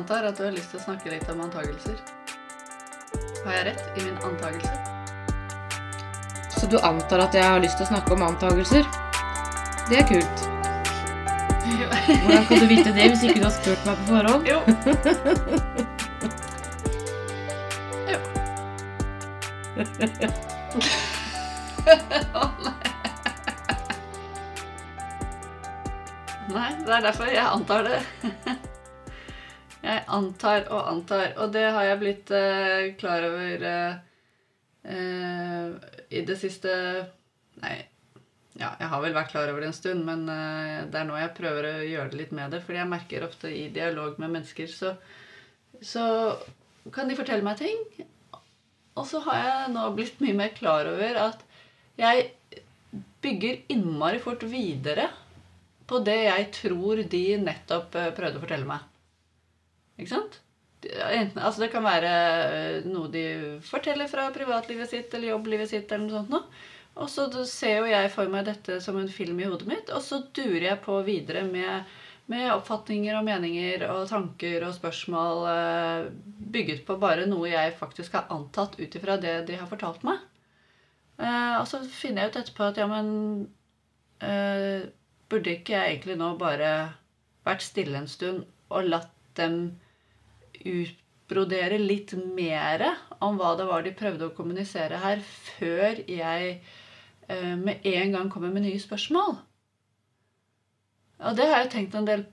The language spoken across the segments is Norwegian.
antar at du har lyst til å snakke litt om antagelser. Har jeg rett i min antakelse? Så du antar at jeg har lyst til å snakke om antagelser? Det er kult. Hvordan kan du vite det hvis ikke du har spurt meg på forhånd? Jo. jo. Nei, det er derfor jeg antar det. Antar og antar, og det har jeg blitt eh, klar over eh, eh, i det siste Nei, ja, jeg har vel vært klar over det en stund, men eh, det er nå jeg prøver å gjøre det litt med det. Fordi jeg merker ofte i dialog med mennesker, så, så kan de fortelle meg ting. Og så har jeg nå blitt mye mer klar over at jeg bygger innmari fort videre på det jeg tror de nettopp eh, prøvde å fortelle meg. Ikke sant? Enten, altså det kan være eh, noe de forteller fra privatlivet sitt eller jobblivet sitt. eller noe sånt noe. Og så ser jo jeg for meg dette som en film i hodet mitt, og så durer jeg på videre med, med oppfatninger og meninger og tanker og spørsmål eh, bygget på bare noe jeg faktisk har antatt ut ifra det de har fortalt meg. Eh, og så finner jeg ut etterpå at ja, men eh, Burde ikke jeg egentlig nå bare vært stille en stund og latt dem utbrodere litt mer om hva det var de prøvde å kommunisere her, før jeg eh, med en gang kommer med nye spørsmål. Og det har jeg tenkt en del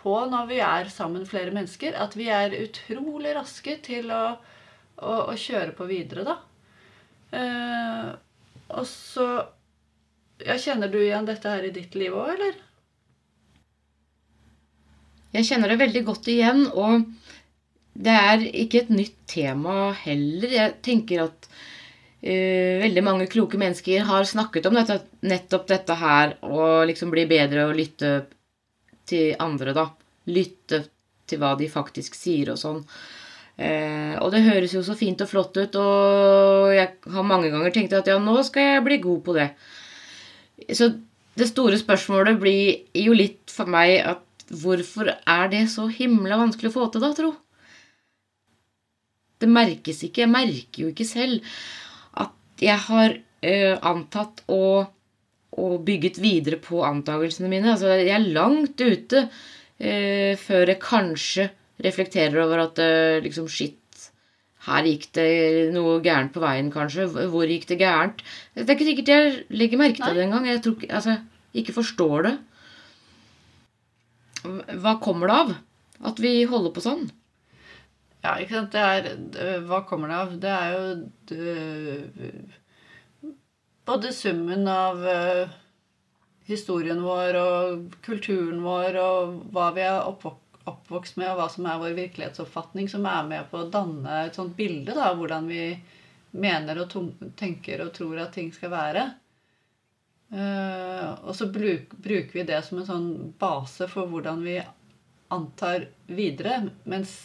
på når vi er sammen flere mennesker, at vi er utrolig raske til å, å, å kjøre på videre, da. Eh, og så ja, Kjenner du igjen dette her i ditt liv òg, eller? Jeg kjenner det veldig godt igjen, og det er ikke et nytt tema heller. Jeg tenker at uh, veldig mange kloke mennesker har snakket om dette, nettopp dette her, å liksom bli bedre og lytte til andre, da. Lytte til hva de faktisk sier og sånn. Uh, og det høres jo så fint og flott ut, og jeg har mange ganger tenkt at ja, nå skal jeg bli god på det. Så det store spørsmålet blir jo litt for meg at Hvorfor er det så himla vanskelig å få til, da, tro? Det merkes ikke. Jeg merker jo ikke selv at jeg har uh, antatt og, og, bygget videre på antakelsene mine. Altså, jeg er langt ute uh, før jeg kanskje reflekterer over at uh, liksom Shit, her gikk det noe gærent på veien, kanskje. Hvor gikk det gærent? Det er ikke sikkert jeg legger merke til det engang. Jeg tror, altså, ikke forstår det. Hva kommer det av at vi holder på sånn? Ja, ikke sant. Det er Hva kommer det av? Det er jo det, både summen av uh, historien vår og kulturen vår og hva vi er oppvokst med, og hva som er vår virkelighetsoppfatning, som er med på å danne et sånt bilde av hvordan vi mener og tenker og tror at ting skal være. Og så bruker vi det som en sånn base for hvordan vi antar videre. Mens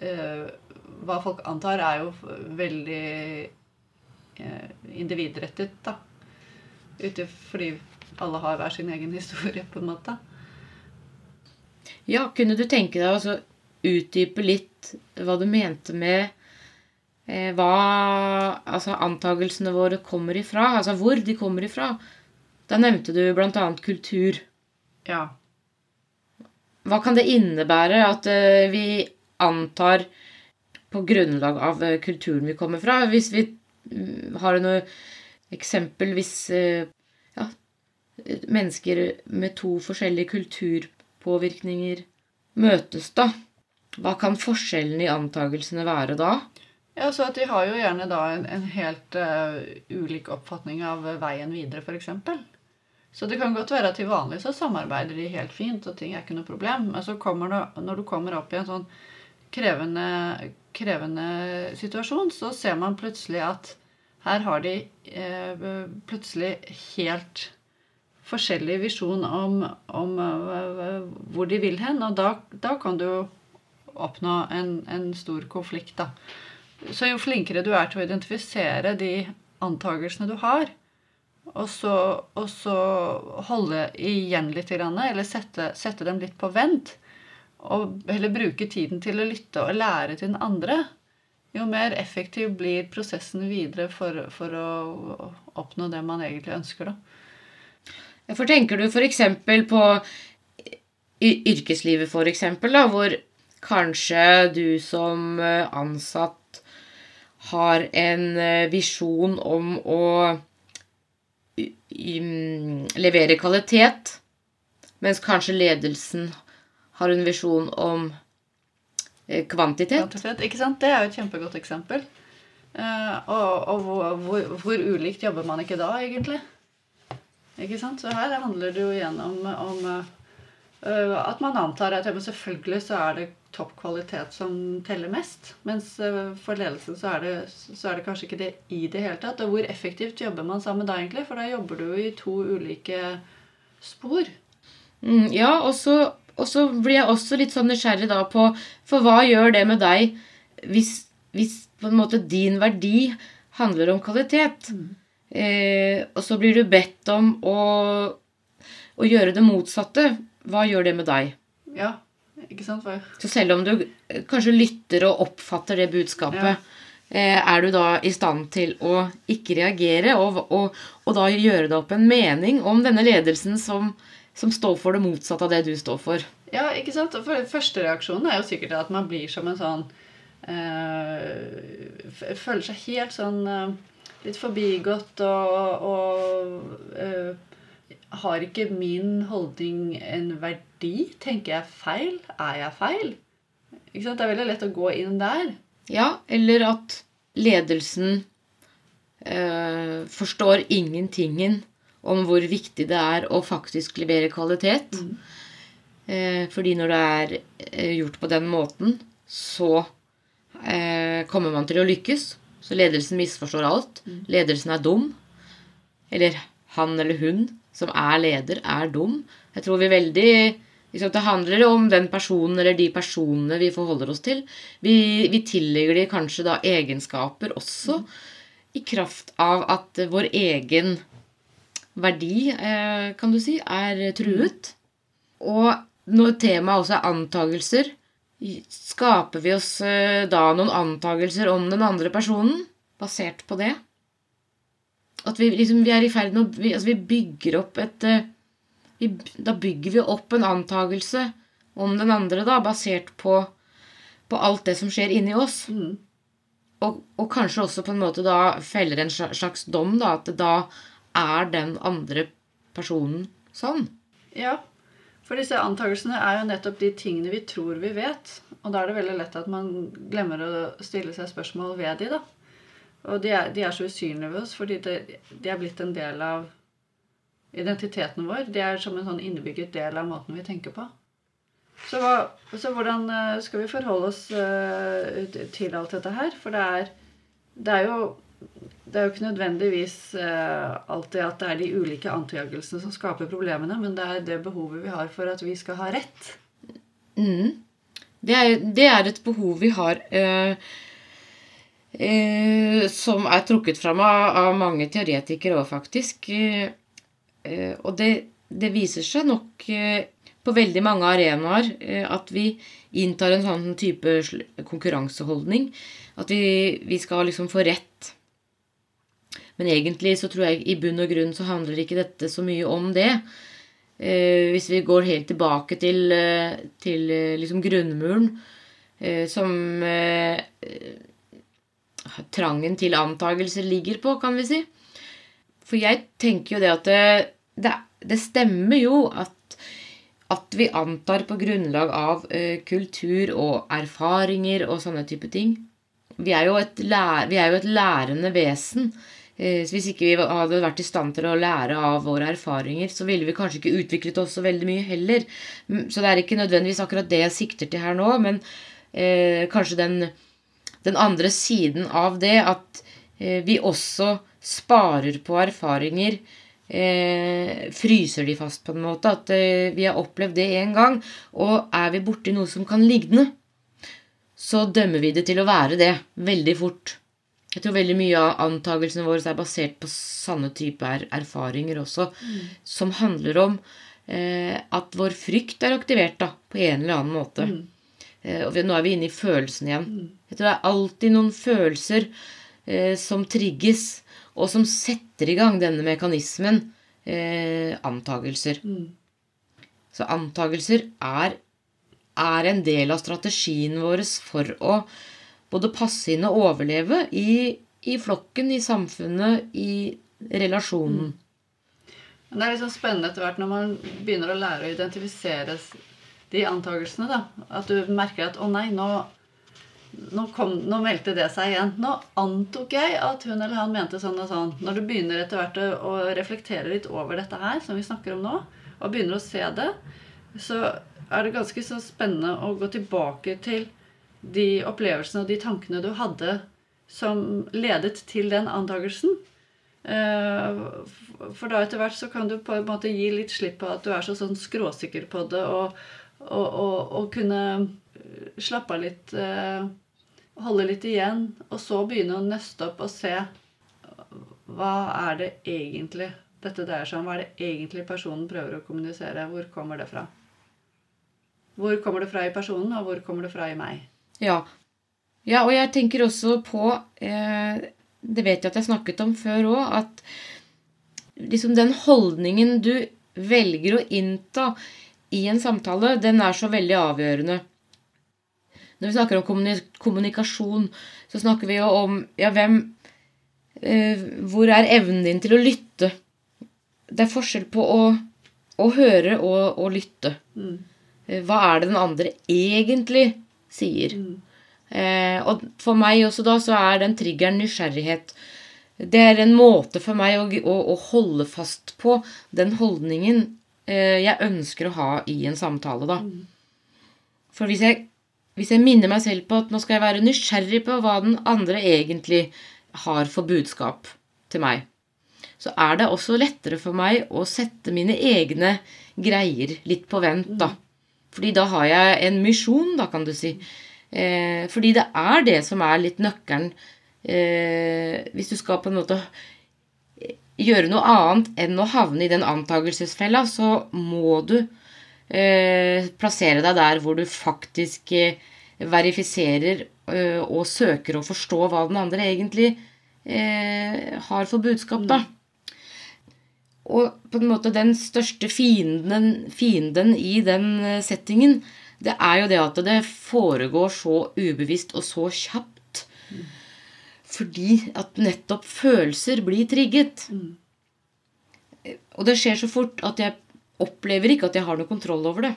hva folk antar, er jo veldig uh, individrettet, da. Ute fordi alle har hver sin egen historie, på en måte. Ja, kunne du tenke deg å utdype litt hva du mente med Eh, hva altså, antagelsene våre kommer ifra. Altså hvor de kommer ifra. Da nevnte du bl.a. kultur. Ja. Hva kan det innebære at uh, vi antar på grunnlag av uh, kulturen vi kommer fra? Hvis vi uh, har noe eksempel hvis ja, mennesker med to forskjellige kulturpåvirkninger møtes, da. Hva kan forskjellen i antakelsene være da? Ja, så at De har jo gjerne da en, en helt uh, ulik oppfatning av veien videre, f.eks. Så det kan godt være at til vanlig så samarbeider de helt fint, og ting er ikke noe problem. Men så kommer det, når du kommer opp i en sånn krevende, krevende situasjon, så ser man plutselig at her har de eh, plutselig helt forskjellig visjon om, om uh, hvor de vil hen. Og da, da kan du oppnå en, en stor konflikt, da. Så jo flinkere du er til å identifisere de antagelsene du har, og så, og så holde igjen litt, eller sette, sette, dem litt på vent, og heller bruker tiden til å lytte og lære til den andre, jo mer effektiv blir prosessen videre for, for å oppnå det man egentlig ønsker. da. For tenker du f.eks. på yrkeslivet, for da, hvor kanskje du som eh, ansatt har en eh, visjon om å levere kvalitet, mens kanskje ledelsen har en visjon om eh, kvantitet. kvantitet. Ikke sant? Det er jo et kjempegodt eksempel. Uh, og, og hvor, hvor, hvor, ulikt jobber man ikke da, egentlig? Ikke sant? Så her handler det jo igjen om, om uh, at man antar at selvfølgelig så er det topp kvalitet som teller mest. Mens for ledelsen så er, det, så er, det, kanskje ikke det i det hele tatt. Og hvor effektivt jobber man sammen da, egentlig? For da jobber du jo i to ulike spor. Mm, ja, og så og så blir jeg også litt sånn nysgjerrig da på For hva gjør det med deg hvis, hvis på en måte din verdi handler om kvalitet? Mm. Eh, og så blir du bedt om å, å, gjøre det motsatte. Hva gjør det med deg? Ja, ikke sant? For... Så selv om du kanskje lytter og oppfatter det budskapet, ja. eh, er du da i stand til å ikke reagere, og, og, og da gjøre deg opp en mening om denne ledelsen som som står for det motsatte av det du står for. Ja, ikke sant? For Første reaksjonen er jo sikkert at man blir som en sånn øh, Føler seg helt sånn øh, litt forbigått og, og øh, Har ikke min holdning en verdi? Tenker jeg feil? Er jeg feil? Ikke sant? Det er veldig lett å gå inn der. Ja, eller at ledelsen forstår ingentingen om hvor viktig det er å faktisk levere kvalitet. Mm. Eh, fordi når det er eh, gjort på den måten, så eh, kommer man til å lykkes. Så ledelsen misforstår alt. Mm. Ledelsen er dum. Eller han eller hun som er leder, er dum. Jeg tror vi veldig liksom, Det handler om den personen eller de personene vi forholder oss til. Vi, vi tillegger de kanskje da egenskaper også, mm. i kraft av at vår egen verdi, eh, kan du si, er truet. Og når temaet også er antagelser, skaper vi oss eh, da noen antagelser om den andre personen basert på det? At vi liksom vi er i ferd med å vi, altså vi bygger opp et eh, vi, Da bygger vi opp en antagelse om den andre, da, basert på, på alt det som skjer inni oss. Mm. Og, og, kanskje også på en måte da feller en slags dom, da, at da er den andre personen sånn? Ja. For disse antakelsene er jo nettopp de tingene vi tror vi vet. Og da er det veldig lett at man glemmer å stille seg spørsmål ved de, da. Og de er, de er så usynlige ved oss fordi de, de er blitt en del av identiteten vår. De er som en sånn innebygget del av måten vi tenker på. Så, hva, så hvordan eh, skal vi forholde oss uh, til alt dette her? For det er, det er jo det er jo ikke nødvendigvis uh, alltid at det er de ulike antakelsene som skaper problemene, men det er det behovet vi har for at vi skal ha rett. Mm. Det, er, det, er, et behov vi har eh, eh, som er trukket fram av, av mange teoretikere òg, faktisk. og det, det, viser seg nok på veldig mange arenaer at vi inntar en sånn type konkurranseholdning. At vi, vi skal liksom få rett men egentlig så tror jeg i bunn og grunn så handler ikke dette så mye om det. Eh, hvis vi går helt tilbake til, eh, til eh, liksom grunnmuren, eh, som eh, trangen til antagelser ligger på, kan vi si. For jeg tenker jo det at det, det, det stemmer jo at, at vi antar på grunnlag av eh, kultur og erfaringer og sånne type ting. Vi er jo et, lær, vi er jo et lærende vesen. Eh, så hvis ikke vi hadde vært i stand til å lære av våre erfaringer, så ville vi kanskje ikke utviklet oss så veldig mye heller. Så det er ikke nødvendigvis akkurat det jeg sikter til her nå, men eh, kanskje den, den, andre siden av det at eh, vi også sparer på erfaringer. Eh, fryser de fast på en måte. At eh, vi har opplevd det én gang. Og er vi borti noe som kan ligne, så dømmer vi det til å være det veldig fort. Jeg tror veldig mye av antakelsene våre er basert på sanne typer erfaringer også, mm. som handler om eh, at vår frykt er aktivert da, på en eller annen måte. Eh, og vi, nå er vi inne i følelsene igjen. Jeg tror det er alltid noen følelser eh, som trigges, og som setter i gang denne mekanismen. Eh, antagelser. Så antakelser er, er en del av strategien vår for å både passe inn og overleve i, i flokken, i samfunnet, i relasjonen. Mm. det er sånn spennende etter hvert når man begynner å lære å identifisere de antakelsene. da. At du merker at 'å nei, nå, nå, kom, nå meldte det seg igjen'. Nå antok jeg at hun eller han mente sånn og sånn. Når du begynner etter hvert å reflektere litt over dette her, som vi snakker om nå, og begynner å se det, så er det ganske så spennende å gå tilbake til de opplevelsene og de tankene du hadde som ledet til den antakelsen. Eh, For da etter hvert så kan du på en måte gi litt slipp på at du er så sånn skråsikker på det, og, og, og, og kunne eh, slappe av litt, eh, holde litt igjen, og så begynne å nøste opp og se hva er det egentlig dette dreier seg om? Hva er det egentlig personen prøver å kommunisere? Hvor kommer det fra? Hvor kommer det fra i personen, og hvor kommer det fra i meg? Ja. ja, og jeg tenker også på eh, Det vet jeg at jeg snakket om før òg, at liksom den holdningen du velger å innta i en samtale, den er så veldig avgjørende. Når vi snakker om kommunikasjon, så snakker vi jo om ja, hvem eh, Hvor er evnen din til å lytte? Det er forskjell på å, å høre og å lytte. Mm. Eh, Hva er det den andre egentlig sier? Eh, og for meg også da så er den triggeren nysgjerrighet. Det er en måte for meg å, å, å holde fast på den holdningen eh, jeg ønsker å ha i en samtale, da. For hvis jeg, hvis jeg minner meg selv på at nå skal jeg være nysgjerrig på hva den andre egentlig har for budskap til meg, så er det også lettere for meg å sette mine egne greier litt på vent, da. Fordi da har jeg en misjon, da, kan du si. Eh, fordi det er det som er litt nøkkelen. Eh, hvis du skal på en måte gjøre noe annet enn å havne i den antagelsesfella, så må du eh, plassere deg der hvor du faktisk eh, verifiserer eh, og søker å forstå hva den andre egentlig eh, har for budskap, da. Og på en måte den største fienden, fienden i den eh, settingen, det er jo det at det foregår så ubevisst og så kjapt. Fordi at nettopp følelser blir trigget. Og det skjer så fort at jeg opplever ikke at jeg har noe kontroll over det.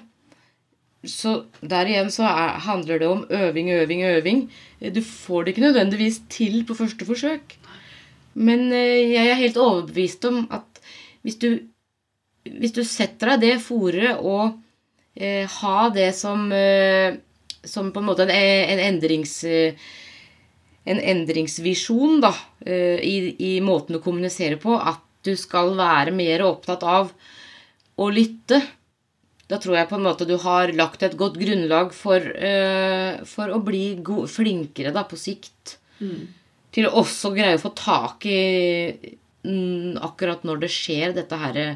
Så der igjen så er, handler det om øving, øving, øving. Du får det ikke nødvendigvis til på første forsøk. Men eh, jeg er helt overbevist om at hvis du, hvis du setter deg det foret og eh, ha det som, eh, som på en måte en, en endrings... Eh, en endringsvisjon da, eh, i, i måten du kommuniserer på. At du skal være mer opptatt av å lytte. Da tror jeg på en måte du har lagt et godt grunnlag for, eh, for å bli flinkere da, på sikt. Til å også greie å få tak i mm, akkurat når det skjer, dette her eh,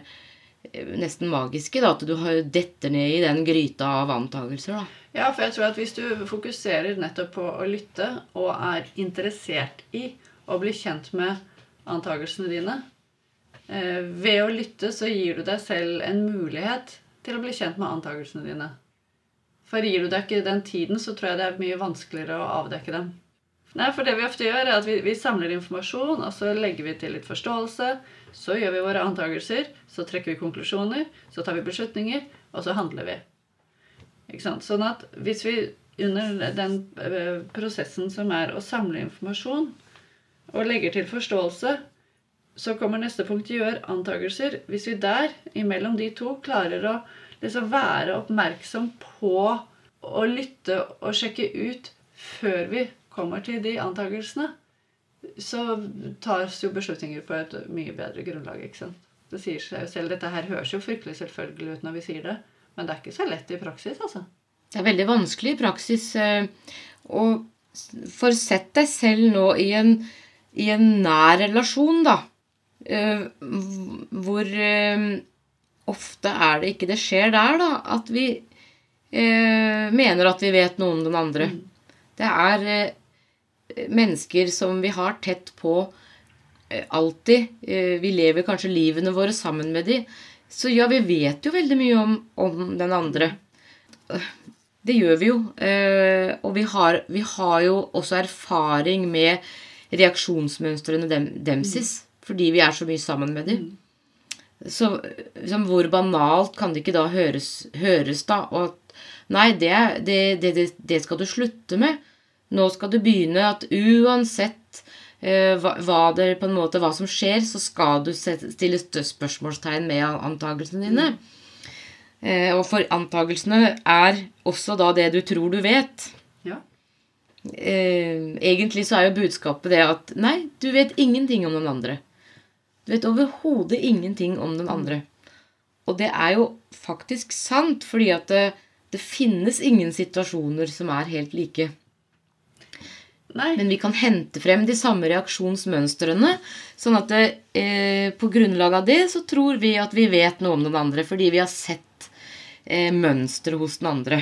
nesten magiske. Da, at du detter ned i den gryta av antakelser. da. Ja, for jeg tror at hvis du fokuserer nettopp på å lytte, og er interessert i å bli kjent med antakelsene dine eh, Ved å lytte så gir du deg selv en mulighet til å bli kjent med antakelsene dine. For gir du deg ikke den tiden, så tror jeg det er mye vanskeligere å avdekke dem. Nei, for det vi ofte gjør, er at vi, vi samler informasjon, og så legger vi til litt forståelse. Så gjør vi våre antakelser, så trekker vi konklusjoner, så tar vi beslutninger, og så handler vi. Ikke sant? Sånn at hvis vi under den eh, prosessen som er å samle informasjon, og legger til forståelse, så kommer neste punkt gjør antakelser. Hvis vi der, imellom de to, klarer å liksom være oppmerksom på å lytte og sjekke ut før vi kommer til de antakelsene, så tas jo beslutninger på et mye bedre grunnlag. ikke sant? Det sier seg jo selv. Dette her høres jo fryktelig selvfølgelig ut når vi sier det, men det er ikke så lett i praksis, altså. Det er veldig vanskelig i praksis. eh, Og for sett deg selv nå i en, i en nær relasjon, da. eh, Hvor, eh, ofte er det ikke det skjer der, da. At vi eh, mener at vi vet noe om den andre. Det er eh, mennesker som vi har tett på eh, alltid. Eh, vi lever kanskje livene våre sammen med dem. Så ja, vi vet jo veldig mye om, om den andre. Det gjør vi jo. Eh, og vi har, vi har, jo også erfaring med reaksjonsmønstrene dem, demsis. Fordi vi er så mye sammen med dem. Så liksom, hvor banalt kan det ikke da høres, høres da? Og at nei, det, det, det, det, skal du slutte med. Nå skal du begynne at uansett eh, hva, hva, det, på en måte, hva som skjer, så skal du stille spørsmålstegn med antakelsene dine. Eh, og for antakelsene er også da det du tror du vet. Ja. Eh, egentlig så er jo budskapet det at nei, du vet ingenting om den andre. Du vet overhodet ingenting om den andre. Og det er jo faktisk sant, fordi at det, det finnes ingen situasjoner som er helt like. Nei. Men vi kan hente frem de samme reaksjonsmønstrene. Sånn at eh, på grunnlag av det så tror vi at vi vet noe om den andre. Fordi vi har sett eh, mønsteret hos den andre.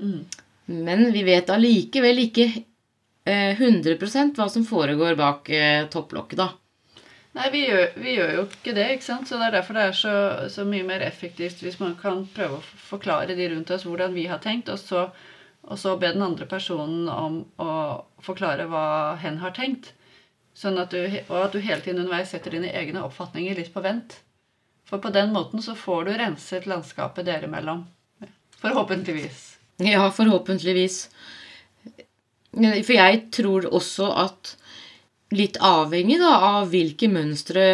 Mm. Men vi vet allikevel ikke eh, 100 hva som foregår bak eh, topplokket, da. Nei, vi gjør, vi gjør, jo ikke det. ikke sant? Så Det er derfor det er så, så, mye mer effektivt hvis man kan prøve å forklare de rundt oss hvordan vi har tenkt, og så, og så be den andre personen om å forklare hva hen har tenkt. Sånn at du, og at du hele tiden underveis setter dine egne oppfatninger litt på vent. For på den måten så får du renset landskapet dere imellom. Forhåpentligvis. Ja, forhåpentligvis. For jeg tror også at litt avhengig da, av hvilke mønstre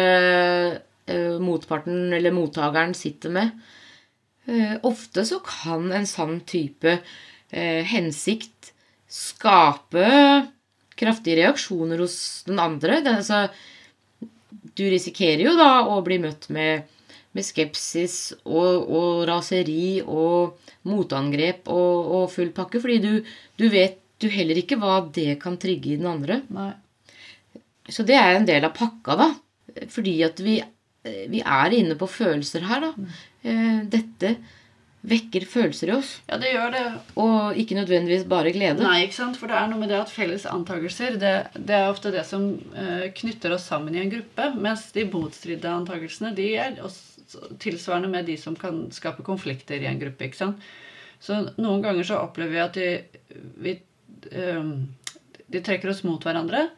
eh, motparten eller mottakeren sitter med. Eh, ofte så kan en sann type eh, hensikt skape kraftige reaksjoner hos den andre. Det, altså, du risikerer jo da å bli møtt med, med skepsis og, og, raseri og motangrep og, og full pakke, fordi du, du vet du heller ikke hva det kan trigge i den andre. Nei. Så det er en del av pakka, da. Fordi at vi, vi er inne på følelser her, da. Eh, dette vekker følelser i oss. Ja, det gjør det. Og ikke nødvendigvis bare glede. Nei, ikke sant? For det er noe med det at felles antakelser det, det er ofte det som uh, knytter oss sammen i en gruppe. Mens de motstridende antakelsene de er tilsvarende med de som kan skape konflikter i en gruppe. ikke sant? Så noen ganger så opplever vi at de, vi, um, de trekker oss mot hverandre.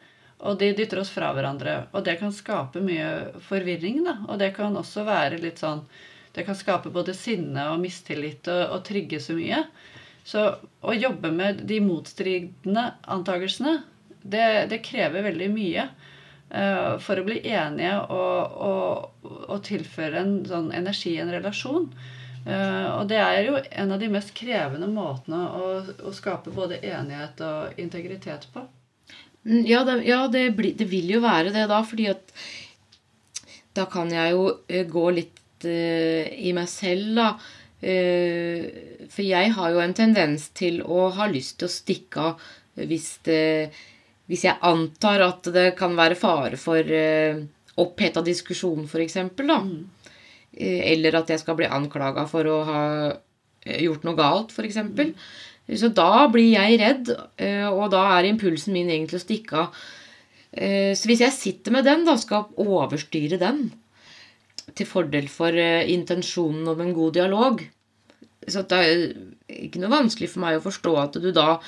Og de dytter oss fra hverandre. Og det kan skape mye forvirring. da. Og det kan også være litt sånn Det kan skape både sinne og mistillit og, og trigge så mye. Så å jobbe med de motstridende antakelsene, det, det krever veldig mye. Uh, for å bli enige og, og, og, tilføre en sånn energi i en relasjon. Uh, og det er jo en av de mest krevende måtene å, å skape både enighet og integritet på. Mm, ja, det, ja det, blir, det, vil jo være det da, fordi at da kan jeg jo eh, gå litt i meg selv, da. Uh, for jeg har jo en tendens til å ha lyst til å stikke av hvis, det, hvis jeg antar at det kan være fare for oppheta diskusjon, f.eks. da. Mm. Eller at jeg skal bli anklaga for å ha gjort noe galt, f.eks. Mm. Så da blir jeg redd, eh, og da er impulsen min egentlig å stikke av. Eh, så hvis jeg sitter med den, da skal overstyre den til fordel for eh, intensjonen om en god dialog Så det er ikke noe vanskelig for meg å forstå at du da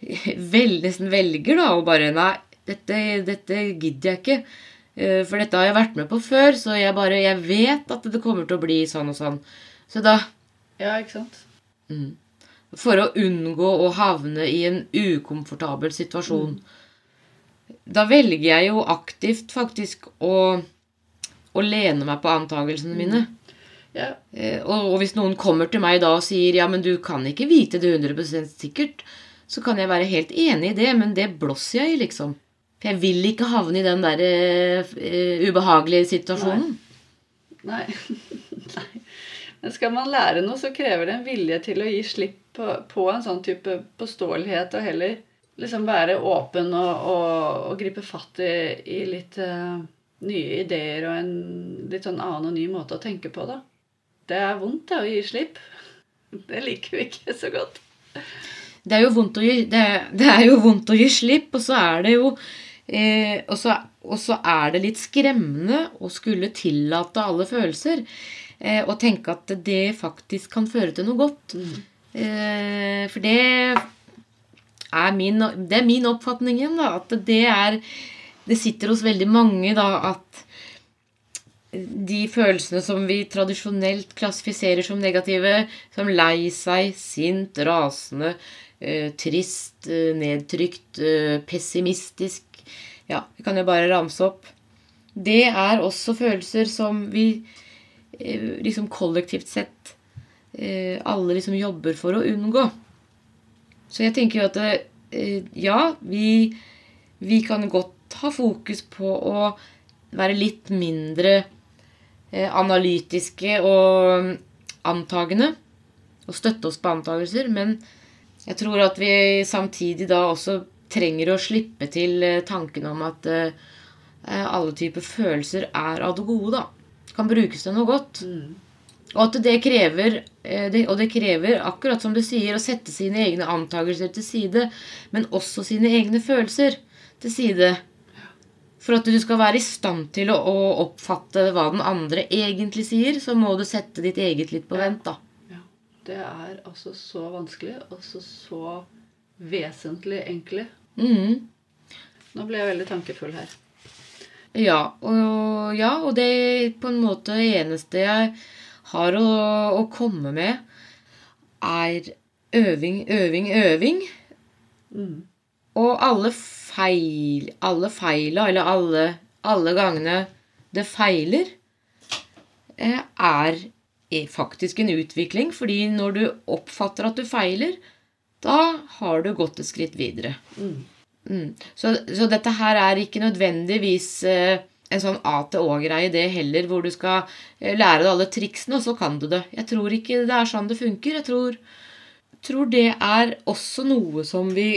vel, nesten velger da og bare Nei, dette, dette gidder jeg ikke. For dette har jeg vært med på før, så jeg bare Jeg vet at det kommer til å bli sånn og sånn. Så da Ja, ikke sant? Mm for å unngå å havne i en ukomfortabel situasjon. Mm. Da velger jeg jo aktivt faktisk å, å lene meg på antakelsene mine. Ja. Eh, og, og, hvis noen kommer til meg da og sier ja, men du kan ikke vite det 100 sikkert, så kan jeg være helt enig i det, men det blåser jeg i, liksom. For jeg vil ikke havne i den der uh, ubehagelige situasjonen. Nei. Nei. Men skal man lære noe, så krever det en vilje til å gi slipp på, på, en sånn type påståelighet, og heller liksom være åpen og, og, og gripe fatt i, i litt uh, nye ideer og en litt sånn annen og ny måte å tenke på, da. det er vondt det, å gi slipp. Det liker vi ikke så godt. Det er jo vondt å gi, det, det er jo vondt å gi slipp, og så er det jo eh, og, så, og så er det litt skremmende å skulle tillate alle følelser. Eh, og tenke at det faktisk kan føre til noe godt. Eh, for det er min, det er min oppfatning igjen, da. At det er Det sitter hos veldig mange, da, at de følelsene som vi tradisjonelt klassifiserer som negative, som lei seg, sint, rasende, eh, trist, eh, nedtrykt, eh, pessimistisk Ja, vi kan jo bare ramse opp. Det er også følelser som vi liksom kollektivt sett alle liksom jobber for å unngå. Så jeg tenker jo at ja, vi, vi kan godt ha fokus på å være litt mindre eh, analytiske og antagende. Og støtte oss på antagelser. Men jeg tror at vi samtidig da også trenger å slippe til eh, tanken om at eh, alle typer følelser er av det gode, da. Kan brukes til noe godt. Og at det krever, det, og det krever, akkurat som du sier, å sette sine egne antakelser til side, men også sine egne følelser til side. For at du skal være i stand til å, å oppfatte hva den andre egentlig sier, så må du sette ditt eget litt på vent, da. Ja. Det er altså så vanskelig, og så så vesentlig enkelt. Mm. Nå ble jeg veldig tankefull her. Ja, og, ja, og det er på en måte eneste jeg har å, å komme med, er øving, øving, øving. Mm. Og alle feil Alle feila, eller alle, alle gangene det feiler, eh, er faktisk en utvikling. Fordi når du oppfatter at du feiler, da har du gått et skritt videre. Mm. Mm. Så, så dette her er ikke nødvendigvis eh, en sånn A til Å-greie, det heller, hvor du skal eh, lære deg alle triksene, og så kan du det. Jeg tror ikke det er sånn det funker. Jeg tror, tror det er også noe som vi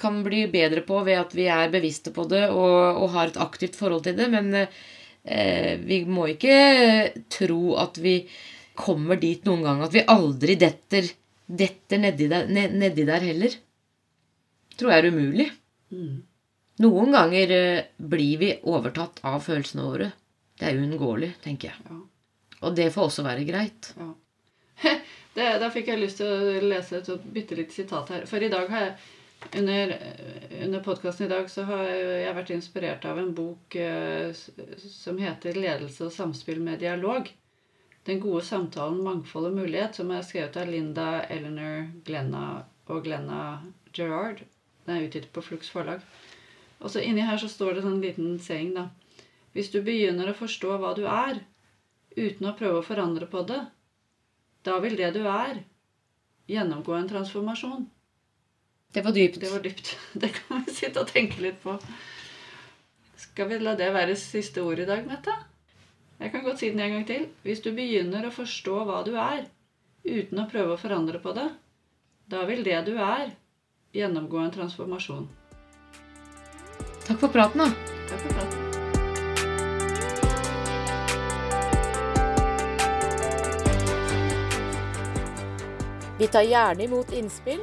kan bli bedre på ved at vi er bevisste på det og, og har et aktivt forhold til det. Men eh, vi må ikke tro at vi kommer dit noen gang at vi aldri detter, detter nedi, der, ned- nedi der heller. Tror jeg er umulig. Mm. Noen ganger eh, blir vi overtatt av følelsene våre. Det er uunngåelig, tenker jeg. Ja. Og det får også være greit. Ja. Det, da fikk jeg lyst til å lese et bitte lite sitat her. For i dag har jeg under, under podkasten i dag så har jeg vært inspirert av en bok eh, som heter 'Ledelse og samspill med dialog'. Den gode samtalen, mangfold og mulighet, som er skrevet av Linda Eleanor Glenna og Glenna Gerard. Den er utgitt på Flux forlag. Og så inni her så står det sånn liten saying, da. Hvis du begynner å forstå hva du er, uten å prøve å forandre på det, da vil det du er, gjennomgå en transformasjon. Det var dypt. Det var dypt. Det kan vi sitte og tenke litt på. Skal vi la det være siste ord i dag, Mette? Jeg kan godt si den en gang til. Hvis du begynner å forstå hva du er, uten å prøve å forandre på det, da vil det du er, gjennomgå en transformasjon. Takk for praten, da. Takk for praten. Vi tar gjerne imot innspill,